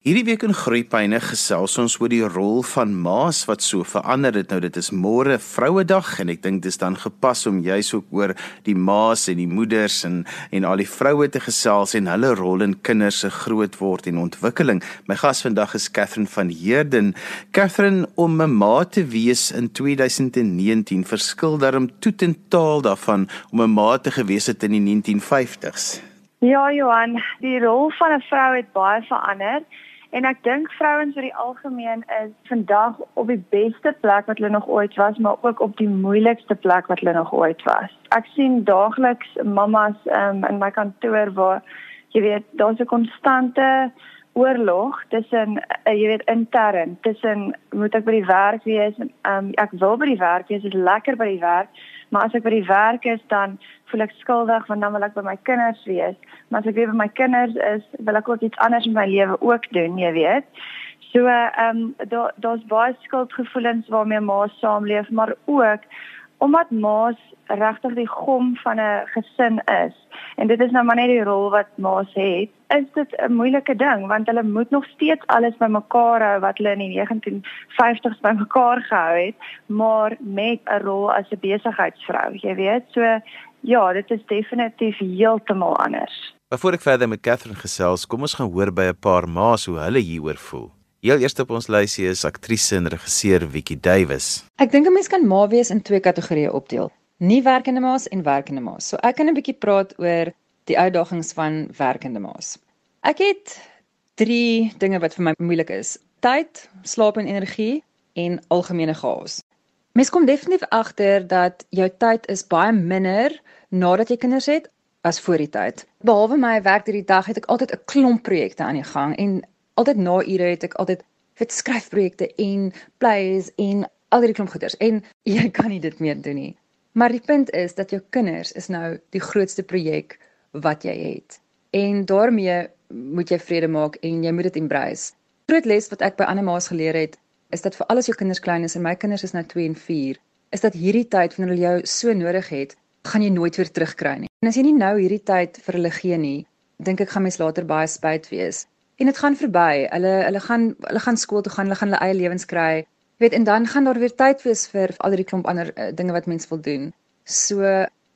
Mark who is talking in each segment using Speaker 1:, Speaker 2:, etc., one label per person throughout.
Speaker 1: Hierdie week in Groepyne gesels ons oor die rol van ma's wat so verander het. Nou dit is môre Vrouedag en ek dink dis dan gepas om juis ook oor die ma's en die moeders en en al die vroue te gesels en hulle rol in kinders se grootword en ontwikkeling. My gas vandag is Catherine van Heerden. Catherine om 'n ma te wees in 2019 verskil daarom toet en taal daarvan om 'n ma te gewees het in die 1950s.
Speaker 2: Ja Johan, die rol van 'n vrou het baie verander. En ek dink vrouens oor die algemeen is vandag op die beste plek wat hulle nog ooit was, maar ook op die moeilikste plek wat hulle nog ooit was. Ek sien daagliks mammas um, in my kantoor waar jy weet, daar's 'n konstante oorlog tussen uh, jy weet intern, tussen moet ek by die werk wees en um, ek wil by die werk wees, is lekker by die werk, maar as ek by die werk is dan voel ek skuldig want dan wil ek by my kinders wees. Maar as ek weer by my kinders is, wil ek ook iets anders in my lewe ook doen, jy weet. So ehm um, daar daar's baie skuldgevoelens waarmee ma's saamleef, maar ook omdat ma's regtig die gom van 'n gesin is en dit is nou maar net die rol wat ma's het is dit 'n moeilike ding want hulle moet nog steeds alles bymekaar hou wat hulle in die 1950s bymekaar gehou het maar met 'n rol as 'n besigheidsvrou jy weet. So ja dit is definitief heeltemal anders.
Speaker 1: Voor ek verder met Catherine gesels kom ons gaan hoor by 'n paar ma's hoe hulle hieroor voel Heel eerste op ons lysie is aktrise en regisseur Vicky Davis.
Speaker 3: Ek dink 'n mens kan ma wees in twee kategorieë opdeel. Nie werkende ma's en werkende ma's. So ek kan 'n bietjie praat oor die uitdagings van werkende ma's. Ek het 3 dinge wat vir my moeilik is: tyd, slaap en energie en algemene chaos. Mens kom definitief agter dat jou tyd is baie minder nadat jy kinders het as voor die tyd. Behalwe my werk hierdie dag het ek altyd 'n klomp projekte aan die gang en altyd na ure het ek altyd vir skryfprojekte en plays en al die klomp goeders en jy kan nie dit meer doen nie. Maar die punt is dat jou kinders is nou die grootste projek wat jy het. En daarmee moet jy vrede maak en jy moet dit embrace. Groot les wat ek by ander ma's geleer het, is dat vir al ons jou kinders klein is en my kinders is nou 2 en 4, is dat hierdie tyd wanneer hulle jou so nodig het, gaan jy nooit weer terugkry nie. En as jy nie nou hierdie tyd vir hulle gee nie, dink ek gaan mens later baie spyt wees en dit gaan verby. Hulle hulle gaan hulle gaan skool toe gaan, hulle gaan hulle eie lewens kry. Jy weet, en dan gaan daar weer tyd wees vir al die klomp ander uh, dinge wat mens wil doen. So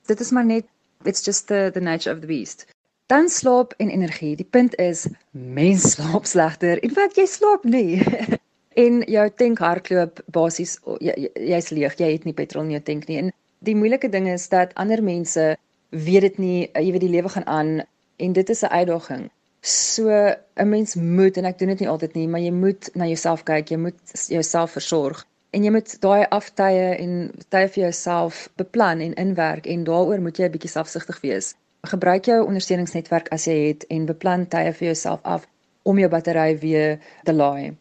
Speaker 3: dit is maar net it's just the the nature of the beast. Dan slaap en energie. Die punt is mens slaap slegter. In feite jy slaap nie. en jou tank hardloop basies jy's jy leeg. Jy het nie petrol in jou tank nie. En die moeilike ding is dat ander mense weet dit nie. Jy weet die lewe gaan aan en dit is 'n uitdaging. So 'n mens moet en ek doen dit nie altyd nie, maar jy moet na jouself kyk, jy moet jouself versorg en jy moet daai aftye en tye vir jouself beplan en inwerk en daaroor moet jy 'n bietjie selfsugtig wees. Gebruik jou ondersteuningsnetwerk as jy het en beplan tye vir jouself af om jou battery weer te laai.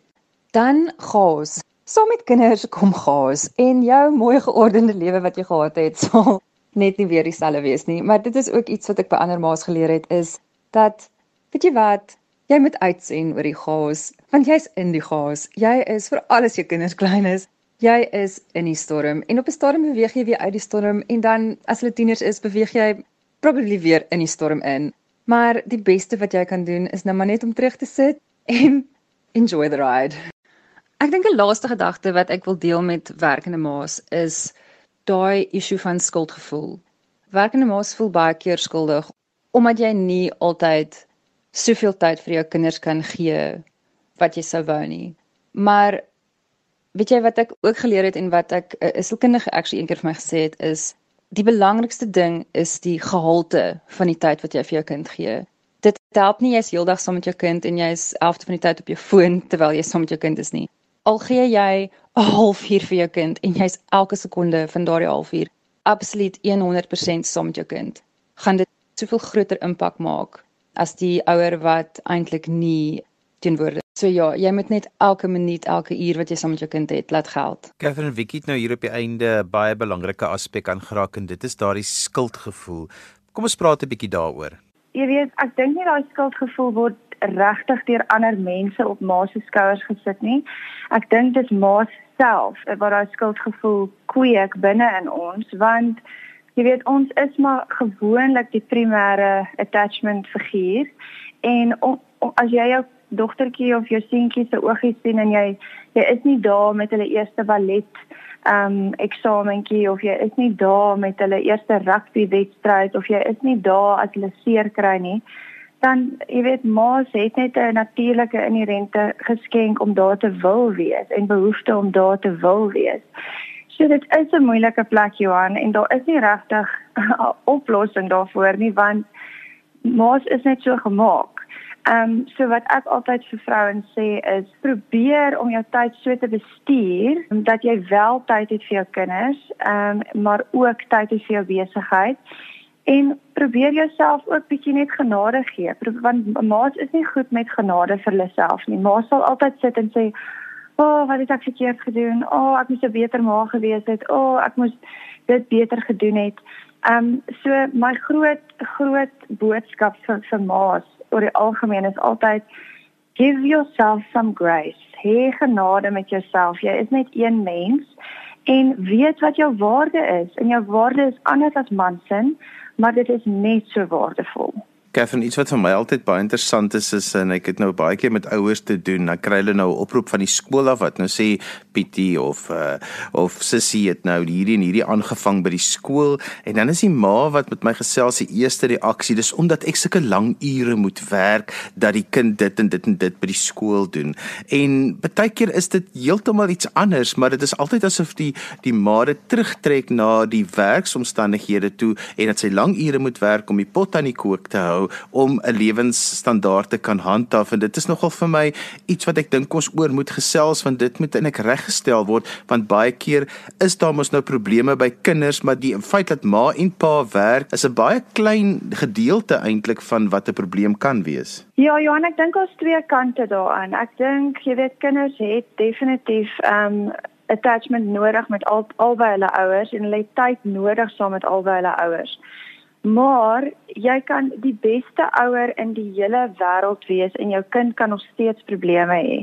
Speaker 3: Dan gaas. Saam met kinders kom gaas en jou mooi geordende lewe wat jy gehad het sal net nie weer dieselfde wees nie, maar dit is ook iets wat ek by ander ma's geleer het is dat Weet jy wat? Jy moet uitsien oor die chaos, want jy's in die chaos. Jy is vir alles jou kinders klein is. Jy is in die storm en op 'n stadium beweeg jy weer uit die storm en dan as hulle tieners is, beweeg jy probably weer in die storm in. Maar die beste wat jy kan doen is nou maar net om terug te sit en enjoy the ride. Ek dink 'n laaste gedagte wat ek wil deel met werkende ma's is daai issue van skuldgevoel. Werkende ma's voel baie keer skuldig omdat jy nie altyd soveel tyd vir jou kinders kan gee wat jy sou wou nie. Maar weet jy wat ek ook geleer het en wat ek 'n uh, sielkundige actually eendag vir my gesê het is die belangrikste ding is die gehalte van die tyd wat jy vir jou kind gee. Dit help nie jy's heeldag saam met jou kind en jy's 11 van die tyd op jou foon terwyl jy saam met jou kind is nie. Al gee jy 'n halfuur vir jou kind en jy's elke sekonde van daardie halfuur absoluut 100% saam met jou kind, gaan dit soveel groter impak maak as die ouer wat eintlik nie teenwoordig. So ja, jy moet net elke minuut, elke uur wat jy saam met jou kind het, laat geld.
Speaker 1: Catherine Wickie het nou hier op die einde baie belangrike aspek aangeraak en dit is daardie skuldgevoel. Kom ons praat 'n bietjie daaroor.
Speaker 2: Jy weet, ek dink nie daai skuldgevoel word regtig deur ander mense op ma se skouers gesit nie. Ek dink dit is ma self wat daai skuldgevoel kweek binne in ons want Jy weet ons is maar gewoonlik die primêre attachment figuur en om, om, as jy jou dogtertjie of jou seentjie se oogies sien en jy jy is nie daar met hulle eerste ballet um eksamentjie of jy is nie daar met hulle eerste rugby wedstryd of jy is nie daar as hulle seer kry nie dan jy weet ma's het net 'n natuurlike inherente geskenk om daar te wil wees en behoefte om daar te wil wees. So dit is 'n moeilike plek Johan en daar is nie regtig 'n oplossing daarvoor nie want ma's is net so gemaak. Ehm um, so wat ek altyd vir vrouens sê is probeer om jou tyd so te bestuur dat jy wel tyd het vir jou kinders, ehm um, maar ook tyd het vir jou besigheid en probeer jouself ook bietjie net genade gee want ma's is nie goed met genade vir hulle self nie. Ma sal altyd sit en sê, "O, oh, wat het ek verkeerd gedoen? O, oh, ek moes 'n beter ma gewees het. O, oh, ek moes dit beter gedoen het." Ehm um, so my groot groot boodskap vir vir ma's oor die algemeen is altyd give yourself some grace. Hê genade met jouself. Jy is net een mens en weet wat jou waarde is. En jou waarde is anders as man se, maar dit is net so waardevol.
Speaker 1: Catherine, iets wat vir my altyd baie interessant is is en ek het nou baie keer met ouers te doen, dan kry hulle nou 'n oproep van die skool af wat nou sê Pietie of uh, of Sissie het nou hierdie en hierdie aangevang by die skool en dan is die ma wat met my gesels die eerste reaksie dis omdat ek sulke lang ure moet werk dat die kind dit en dit en dit by die skool doen. En baie keer is dit heeltemal iets anders, maar dit is altyd asof die die ma dit terugtrek na die werksomstandighede toe en dat sy lang ure moet werk om die pot aan die kook te hou om 'n lewensstandaard te kan handhaaf en dit is nogal vir my iets wat ek dink ons oor moet gesels want dit moet eintlik reggestel word want baie keer is daar mos nou probleme by kinders maar die feit dat ma en pa werk is 'n baie klein gedeelte eintlik van wat 'n probleem kan wees.
Speaker 2: Ja, Johan, ek dink ons twee kante daaraan. Ek dink jy weet kinders het definitief ehm um, attachment nodig met al albei hulle ouers en hulle tyd nodig saam met albei hulle ouers. Maar jy kan die beste ouer in die hele wêreld wees en jou kind kan nog steeds probleme hê.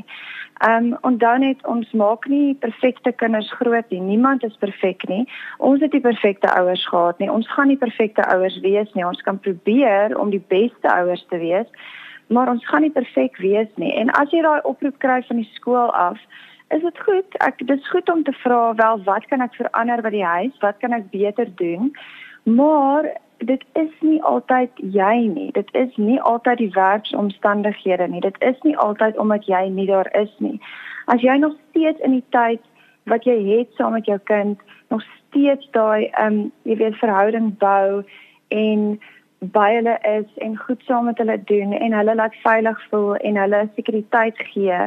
Speaker 2: Ehm um, onthou net ons maak nie perfekte kinders groot nie. Niemand is perfek nie. Ons het nie perfekte ouers gehad nie. Ons gaan nie perfekte ouers wees nie. Ons kan probeer om die beste ouers te wees, maar ons gaan nie perfek wees nie. En as jy daai oproep kry van die skool af, is dit goed. Ek dis goed om te vra wel wat kan ek verander by die huis? Wat kan ek beter doen? Maar dit is nie altyd jy nie. Dit is nie altyd die werksomstandighede nie. Dit is nie altyd omdat jy nie daar is nie. As jy nog steeds in die tyd wat jy het saam met jou kind nog steeds daai ehm um, jy weet verhouding bou en by hulle is en goed saam met hulle doen en hulle laat veilig voel en hulle sekuriteit gee,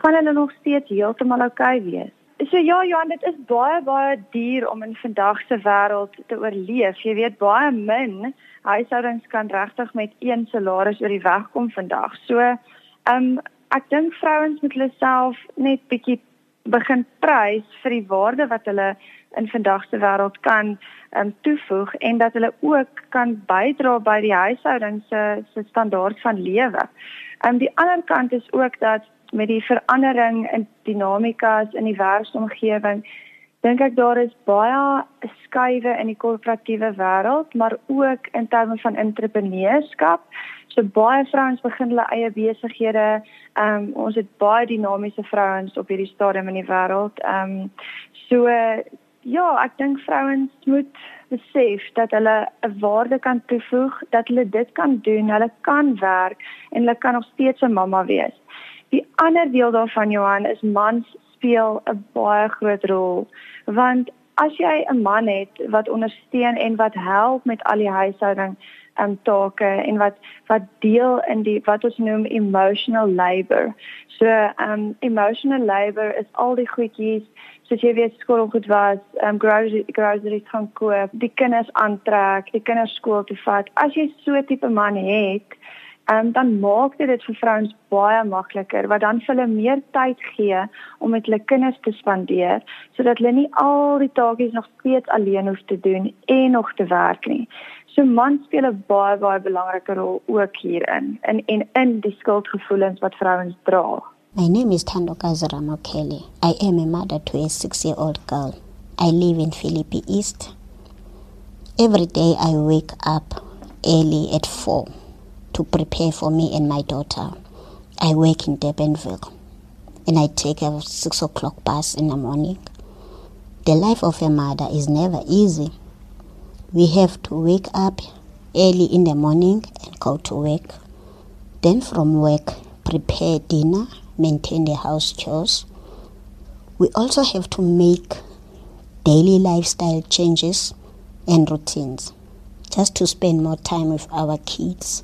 Speaker 2: gaan hulle nog steeds heeltemal oukei okay wees. So ja Johan, dit is baie baie duur om in vandag se wêreld te oorleef. Jy weet baie min huishoudings kan regtig met een salaris oor die weg kom vandag. So, ehm um, ek dink vrouens moet hulle self net bietjie begin prys vir die waarde wat hulle in vandag se wêreld kan ehm um, toevoeg en dat hulle ook kan bydra by die huishouding se se standaard van lewe. Ehm um, die ander kant is ook dat met die verandering in dinamikas in die werksomgewing dink ek daar is baie skuwe in die korporatiewe wêreld maar ook in terme van entrepreneurskap. So baie vrouens begin hulle eie besighede. Um, ons het baie dinamiese vrouens op hierdie stadium in die wêreld. Um, so ja ek dink vrouens moet besef dat hulle 'n waarde kan toevoeg dat hulle dit kan doen. Hulle kan werk en hulle kan nog steeds 'n mamma wees Die ander deel daarvan Johan is mans speel 'n baie groot rol want as jy 'n man het wat ondersteun en wat help met al die huishouding en take en wat wat deel in die wat ons noem emotional labor. So um emotional labor is al die goedjies soos jy weet skool goed was, um grocery groceries gaan koop, die kinders aantrek, die kinders skool toe vat. As jy so 'n tipe man het, um, dan maak dit dit vir vrouens baie makliker wat dan hulle meer tyd gee om met hulle kinders te spandeer sodat hulle nie al die taakies nog steeds alleen hoef te doen en nog te werk nie. So man speel 'n baie baie belangrike rol ook hierin in en in die skuldgevoelens wat vrouens dra.
Speaker 4: My name is Thandokazi Ramokele. I am a mother to a 6-year-old girl. I live in Philippi East. Every day I wake up early at 4 to prepare for me and my daughter. I work in Durbanville and I take a six o'clock bus in the morning. The life of a mother is never easy. We have to wake up early in the morning and go to work. Then from work, prepare dinner, maintain the house chores. We also have to make daily lifestyle changes and routines just to spend more time with our kids.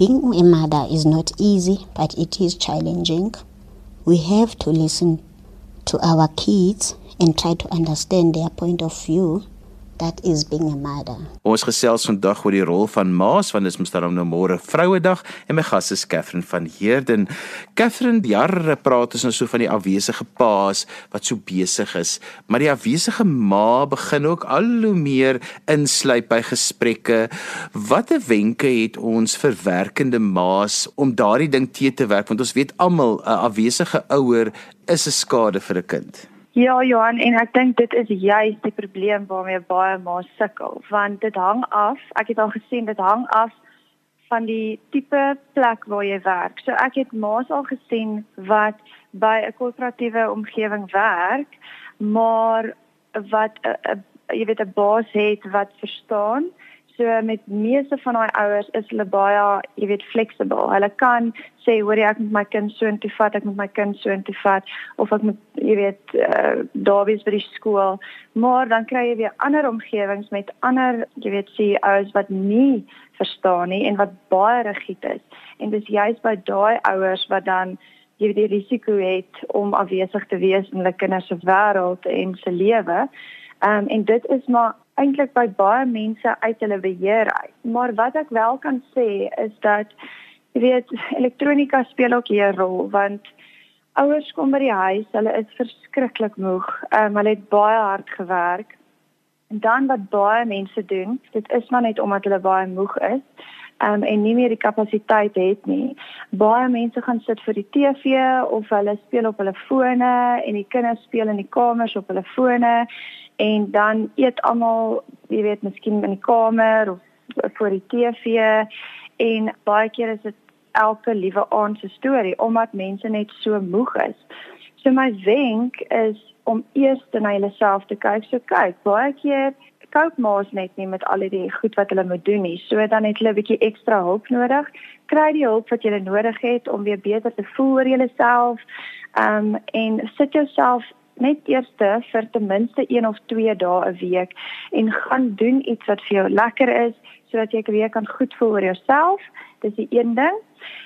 Speaker 4: Being a mother is not easy, but it is challenging. We have to listen to our kids and try to understand their point of view that is being a mother.
Speaker 1: Ons gesels vandag oor die rol van ma's want dit is mos dan nou môre Vrouedag en my gas is Katherine van Heerden. Katherine, jare praat ons nou so van die afwesige pa's wat so besig is, maar die afwesige ma begin ook al hoe meer insluip by gesprekke. Watter wenke het ons vir werkende ma's om daardie ding te te werk want ons weet almal 'n afwesige ouer is 'n skade vir 'n kind.
Speaker 2: Ja, Johan, en ek dink dit is juist die probleem waarmee baie ma's sukkel, want dit hang af, ek het al gesien dit hang af van die tipe plek waar jy werk. So ek het ma's al gesien wat by 'n korporatiewe omgewing werk, maar wat 'n jy weet 'n baas het wat verstaan So met meeste van daai ouers is hulle baie, jy weet, flexible. Hulle kan sê, "Hoor jy, ek moet my kind so intoe vat, ek moet my kind so intoe vat of ek moet, jy weet, uh, daar wees by die skool." Maar dan kry jy weer ander omgewings met ander, jy weet, sê ouers wat nie verstaan nie en wat baie rigied is. En dis juist by daai ouers wat dan jy weet die risiko het om afwesig te wees in hulle kinders se wêreld en se lewe. Ehm um, en dit is maar eintlik by baie mense uit hulle beheer uit. Maar wat ek wel kan sê is dat jy weet elektronika speel ook 'n rol want ouers kom by die huis, hulle is verskriklik moeg. Ehm um, hulle het baie hard gewerk. En dan wat baie mense doen, dit is maar net omdat hulle baie moeg is um, en nie meer die kapasiteit het nie. Baie mense gaan sit vir die TV of hulle speel op hulle fone en die kinders speel in die kamers op hulle fone en dan eet almal, jy weet, miskien in die kamer of voor die TV en baie keer is dit elke liewe aand se storie omdat mense net so moeg is. So my wenk is om eers na jouself te kyk. So kyk, baie keer koop maas net nie met al die goed wat hulle moet doen nie. So dan het hulle 'n bietjie ekstra hulp nodig. Kry die hulp wat jy nodig het om weer beter te voel oor jouself. Ehm um, en sit jouself net eers vir ten minste 1 of 2 dae 'n week en gaan doen iets wat vir jou lekker is sodat jy weer kan goed voel oor jouself. Dis die een ding.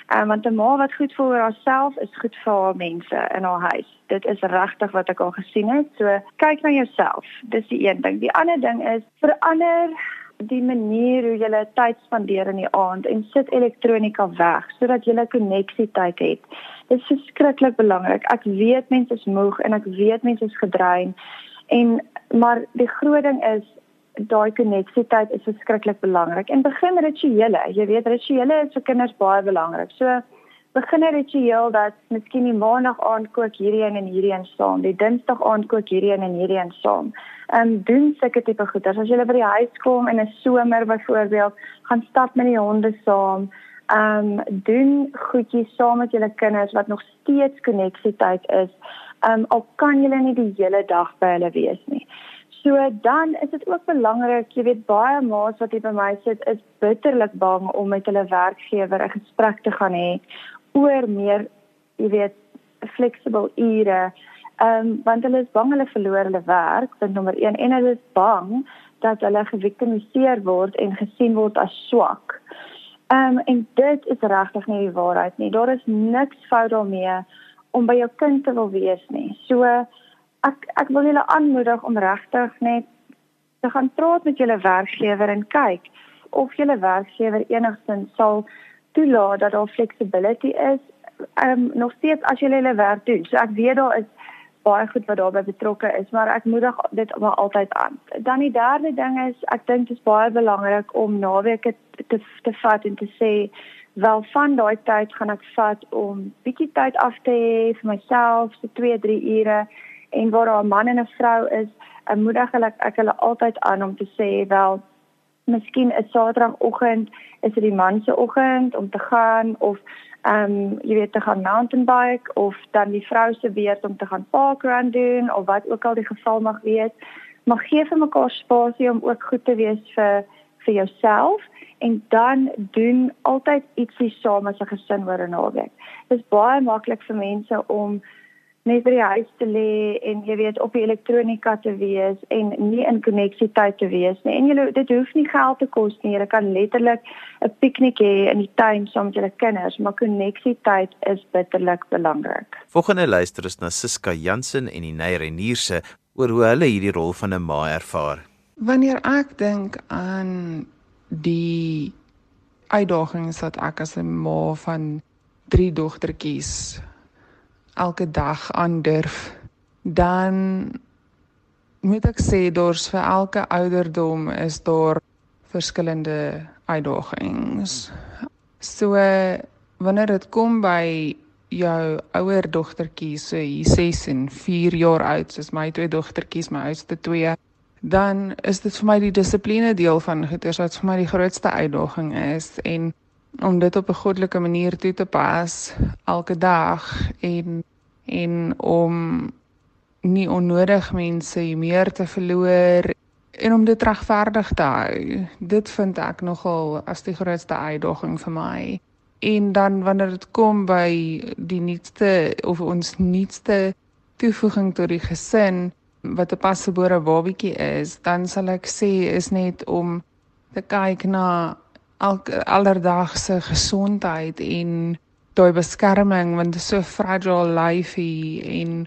Speaker 2: Ehm um, want 'n ma wat goed voel oor haarself is goed vir haar mense in haar huis. Dit is regtig wat ek al gesien het. So kyk na jouself. Dis die een ding. Die ander ding is verander die manier hoe jy tyd spandeer in die aand en sit elektronika weg sodat jy 'n koneksietyd het. Dit is verskriklik belangrik. Ek weet mense is moeg en ek weet mense is gedrein en maar die groot ding is daai koneksietyd is verskriklik belangrik. En begin rituele. Jy weet rituele is vir kinders baie belangrik. So begin 'n ritueel dat miskien die maandag aand kook hierdie een en hierdie een saam, die dinsdag aand kook hierdie een en hierdie een saam. Ehm um, doen sulke tipe goeders. As jy by die huis kom in 'n somer byvoorbeeld, gaan stap met die honde saam. Ehm um, doen goedjies saam met julle kinders wat nog steeds koneksietyd is. Ehm um, al kan julle nie die hele dag by hulle wees nie. So dan is dit ook belangrik, jy weet baie ma's wat hier by my sit is bitterlik bang om met hulle werkgewer 'n gesprek te gaan hê oor meer, jy weet, flexible ure. Ehm um, want hulle is bang hulle verloor hulle werk, punt nommer 1 en hulle is bang dat hulle geviktimiseer word en gesien word as swak. Ehm um, en dit is regtig nie die waarheid nie. Daar is niks fout daarmee om by jou kind te wil wees nie. So ek ek wil julle aanmoedig om regtig net te gaan praat met julle werkgewer en kyk of julle werkgewer enigstens sal toelaat dat daar flexibility is. Um, nog steeds as jy hulle werk doen. So ek weet daar is baie goed wat daarbey betrokke is, maar ek moedig dit maar altyd aan. Dan die derde ding is ek dink dit is baie belangrik om naweke te te vat en te sê wel van daai tyd gaan ek vat om bietjie tyd af te hê vir myself, so 2, 3 ure en waar daar 'n man en 'n vrou is, ek moedig hulle ek hulle altyd aan om te sê wel miskien 'n Saterdagoggend is dit die man se oggend om te gaan of ehm um, jy weet te gaan mountain bike of dan die vrou se beurt om te gaan parkrun doen of wat ook al die geval mag wees. Maar gee vir mekaar spasie om ook goed te wees vir vir jouself en dan doen altyd ietsie saam as 'n gesin oor 'n naweek. Dit is baie maklik vir mense om net by die huis te lê en jy weet op die elektronika te wees en nie in koneksietyd te wees nie. En jy dit hoef nie geld te kos nie. Jy kan letterlik 'n piknik hê in die tuin saam met jou kinders, maar koneksietyd is bitterlik belangrik.
Speaker 1: Volgende luister is na Siska Jansen en Inay Renierse oor hoe hulle hierdie rol van 'n ma ervaar.
Speaker 5: Wanneer ek dink aan die uitdagings wat ek as 'n ma van drie dogtertjies elke dag aandurf, dan moet ek sê daar's vir elke ouderdom is daar verskillende uitdagings. So wanneer dit kom by jou ouer dogtertjies, so hier 6 en 4 jaar oud, soos my twee dogtertjies, my oudste twee, dan is dit vir my die dissipline deel van goeters wat vir my die grootste uitdaging is en om dit op 'n goddelike manier toe te pas elke dag en en om nie onnodig mense meer te verloor en om dit regverdig te hou. Dit vind ek nogal as die grootste uitdaging vir my. En dan wanneer dit kom by die nuutste of ons nuutste toevoeging tot die gesin wat 'n pasgebore babatjie is, dan sal ek sê is net om te kyk na elke alledaagse gesondheid en daai beskerming want dit is so fragile lyfie en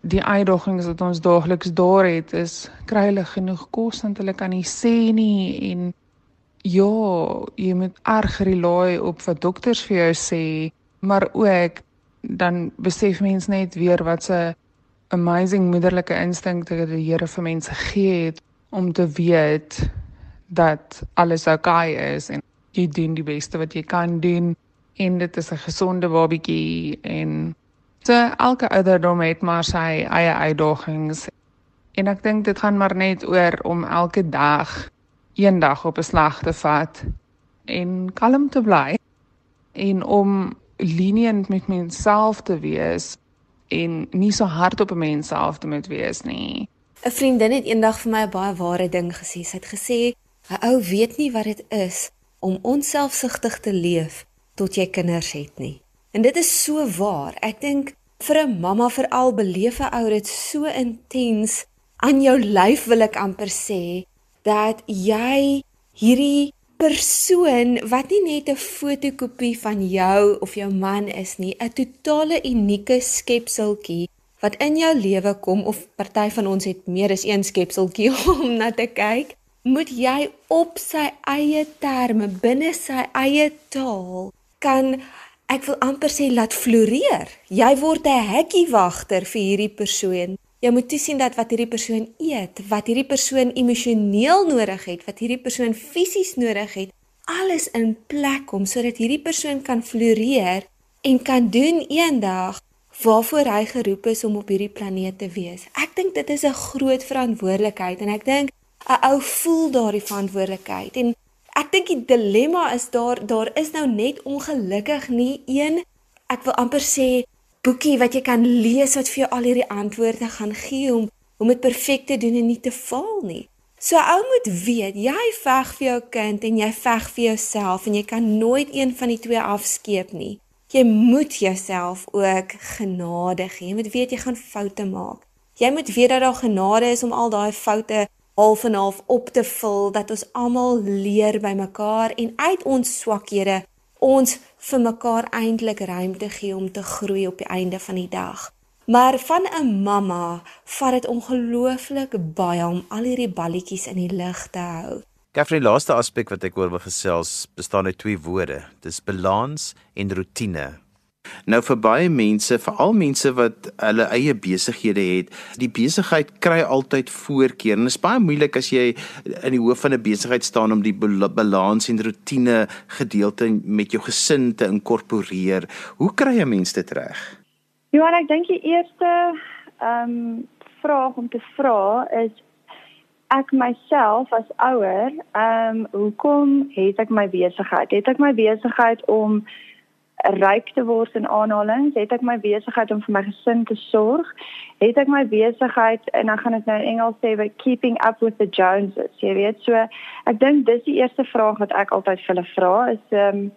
Speaker 5: die uitdagings wat ons daagliks daar het is kry hulle genoeg kos want hulle kan nie sê nie en ja jy moet erg rely op wat dokters vir jou sê maar ook dan besef mens net weer wat 'n amazing moederlike instinkte wat die Here vir mense gee het om te weet dat alles oukei okay is en jy doen die beste wat jy kan doen en dit is 'n gesonde babatjie en so elke ouderdom het maar sy eie uitdagings en ek dink dit gaan maar net oor om elke dag eendag op 'n slag te vat en kalm te bly en om lenient met myself te wees en nie so hard op 'n mens self te moet wees nie.
Speaker 6: 'n Vriendin het eendag vir my 'n baie ware ding gesê. Sy het gesê 'n ou weet nie wat dit is om onselfsugtig te leef tot jy kinders het nie. En dit is so waar. Ek dink vir 'n mamma veral beleef 'n ou dit so intens aan jou lyf wil ek amper sê dat jy hierdie persoon wat nie net 'n fotokopie van jou of jou man is nie, 'n totale unieke skepseltjie wat in jou lewe kom of party van ons het meer as een skepseltjie om na te kyk, moet jy op sy eie terme binne sy eie taal kan ek wil amper sê laat floreer. Jy word 'n hekkie wagter vir hierdie persoon. Jy moet toesien dat wat hierdie persoon eet, wat hierdie persoon emosioneel nodig het, wat hierdie persoon fisies nodig het, alles in plek kom sodat hierdie persoon kan floreer en kan doen eendag waarvoor hy geroep is om op hierdie planeet te wees. Ek dink dit is 'n groot verantwoordelikheid en ek dink 'n ou voel daardie verantwoordelikheid en ek dink die dilemma is daar daar is nou net ongelukkig nie een ek wil amper sê boekie wat jy kan lees wat vir jou al hierdie antwoorde gaan gee om om dit perfek te doen en nie te faal nie. So ou moet weet, jy veg vir jou kind en jy veg vir jouself en jy kan nooit een van die twee afskeep nie. Jy moet jouself ook genade gee. Jy moet weet jy gaan foute maak. Jy moet weet dat daar genade is om al daai foute half en half op te vul dat ons almal leer by mekaar en uit ons swakhede ons vir mekaar eintlik ruimte gee om te groei op die einde van die dag. Maar van 'n mamma vat dit ongelooflik baie om al hierdie balletjies in die lug te hou.
Speaker 1: Gafri, laaste aspek wat ek oor wil gesels, bestaan uit twee woorde. Dis balans en rotine. Nou vir baie mense, veral mense wat hulle eie besighede het, die besigheid kry altyd voorkeur en dit is baie moeilik as jy in die hoof van 'n besigheid staan om die balans en rotine gedeelte met jou gesin te inkorporeer. Hoe kry jy mense dit reg?
Speaker 2: Johan, ek dink die eerste ehm um, vraag om te vra is ek myself as ouer, ehm um, hoekom het ek my besigheid? Het ek my besigheid om ryk te word in aanhalings, het ek my besigheid om vir my gesin te sorg, het ek my besigheid en dan gaan ek nou in Engels sê by keeping up with the Joneses. Jy weet, so ek dink dis die eerste vraag wat ek altyd vir hulle vra is ehm um,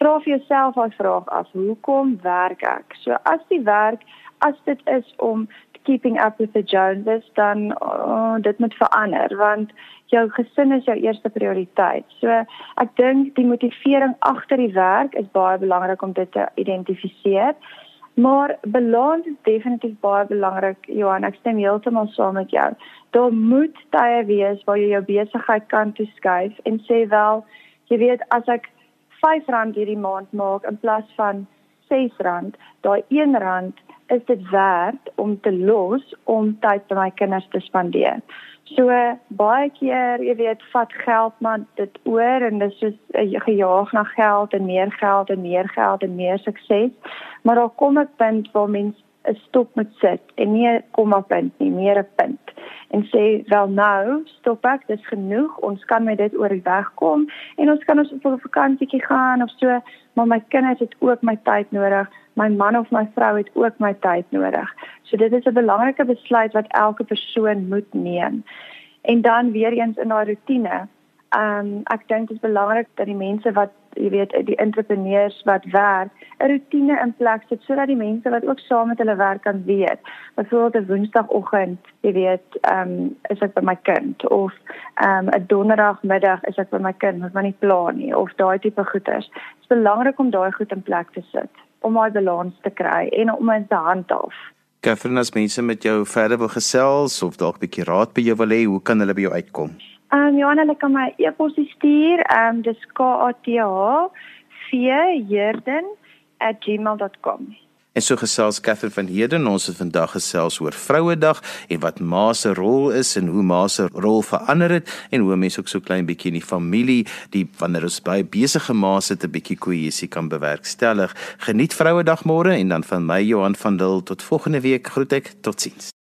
Speaker 2: vra vir jouself as vraag af, hoekom werk ek? So as die werk as dit is om keeping up with the Joneses, dan oh, dit moet verander want jou gesin is jou eerste prioriteit. So ek dink die motivering agter die werk is baie belangrik om dit te identifiseer. Maar balans is definitief baie belangrik. Johan, ek stem heeltemal saam met jou. Daar moet tye wees waar jy jou besigheid kan toeskuif en sê wel, jy weet as ek R5 hierdie maand maak in plaas van R6, daai R1 is dit werd om te los om tyd by my kinders te spandeer. So baie keer, jy weet, vat geld maar dit oor en dis soos uh, gejaag na geld en meer geld en meer geld en meer sukses. Maar daar kom 'n punt waar mens 'n stop moet sit en nie 'n komma punt nie, meer 'n punt. En sê wel nou, stop ek, dis genoeg. Ons kan met dit oor die weg kom en ons kan ons op 'n vakansietjie gaan of so, maar my kinders het ook my tyd nodig my man of my vrou het ook my tyd nodig. So dit is 'n belangrike besluit wat elke persoon moet neem. En dan weer eens in daai rotine. Um ek dink dit is belangrik dat die mense wat jy weet die entrepreneurs wat werk 'n rotine in plek sit sodat die mense wat ook saam met hulle werk kan weet. Byvoorbeeld 'n Woensdagoggend, jy weet, um is ek by my kind of um 'n Donderdagmiddag is ek by my kind, moet maar nie pla nie of daai tipe goeders. Dit is belangrik om daai goed in plek te sit om daai balans te kry en om dit te handhaaf.
Speaker 1: Catherine, as mense met jou verder wil gesels of dalk 'n bietjie raad by jou wil hê, hoe kan hulle by jou uitkom?
Speaker 2: Ehm um, Johanna, hulle kan my e-pos stuur, ehm um, dis k a t h v jerden@gmail.com.
Speaker 1: En so gesels Catherine van Heden ons het vandag gesels oor Vrouedag en wat ma se rol is en hoe ma se rol verander het en hoe mense ook so klein bietjie in die familie die wanneer ons baie besige ma se 'n bietjie kohesie kan bewerkstellig. Geniet Vrouedag môre en dan van my Johan van Dil tot volgende week groet ek totsiens.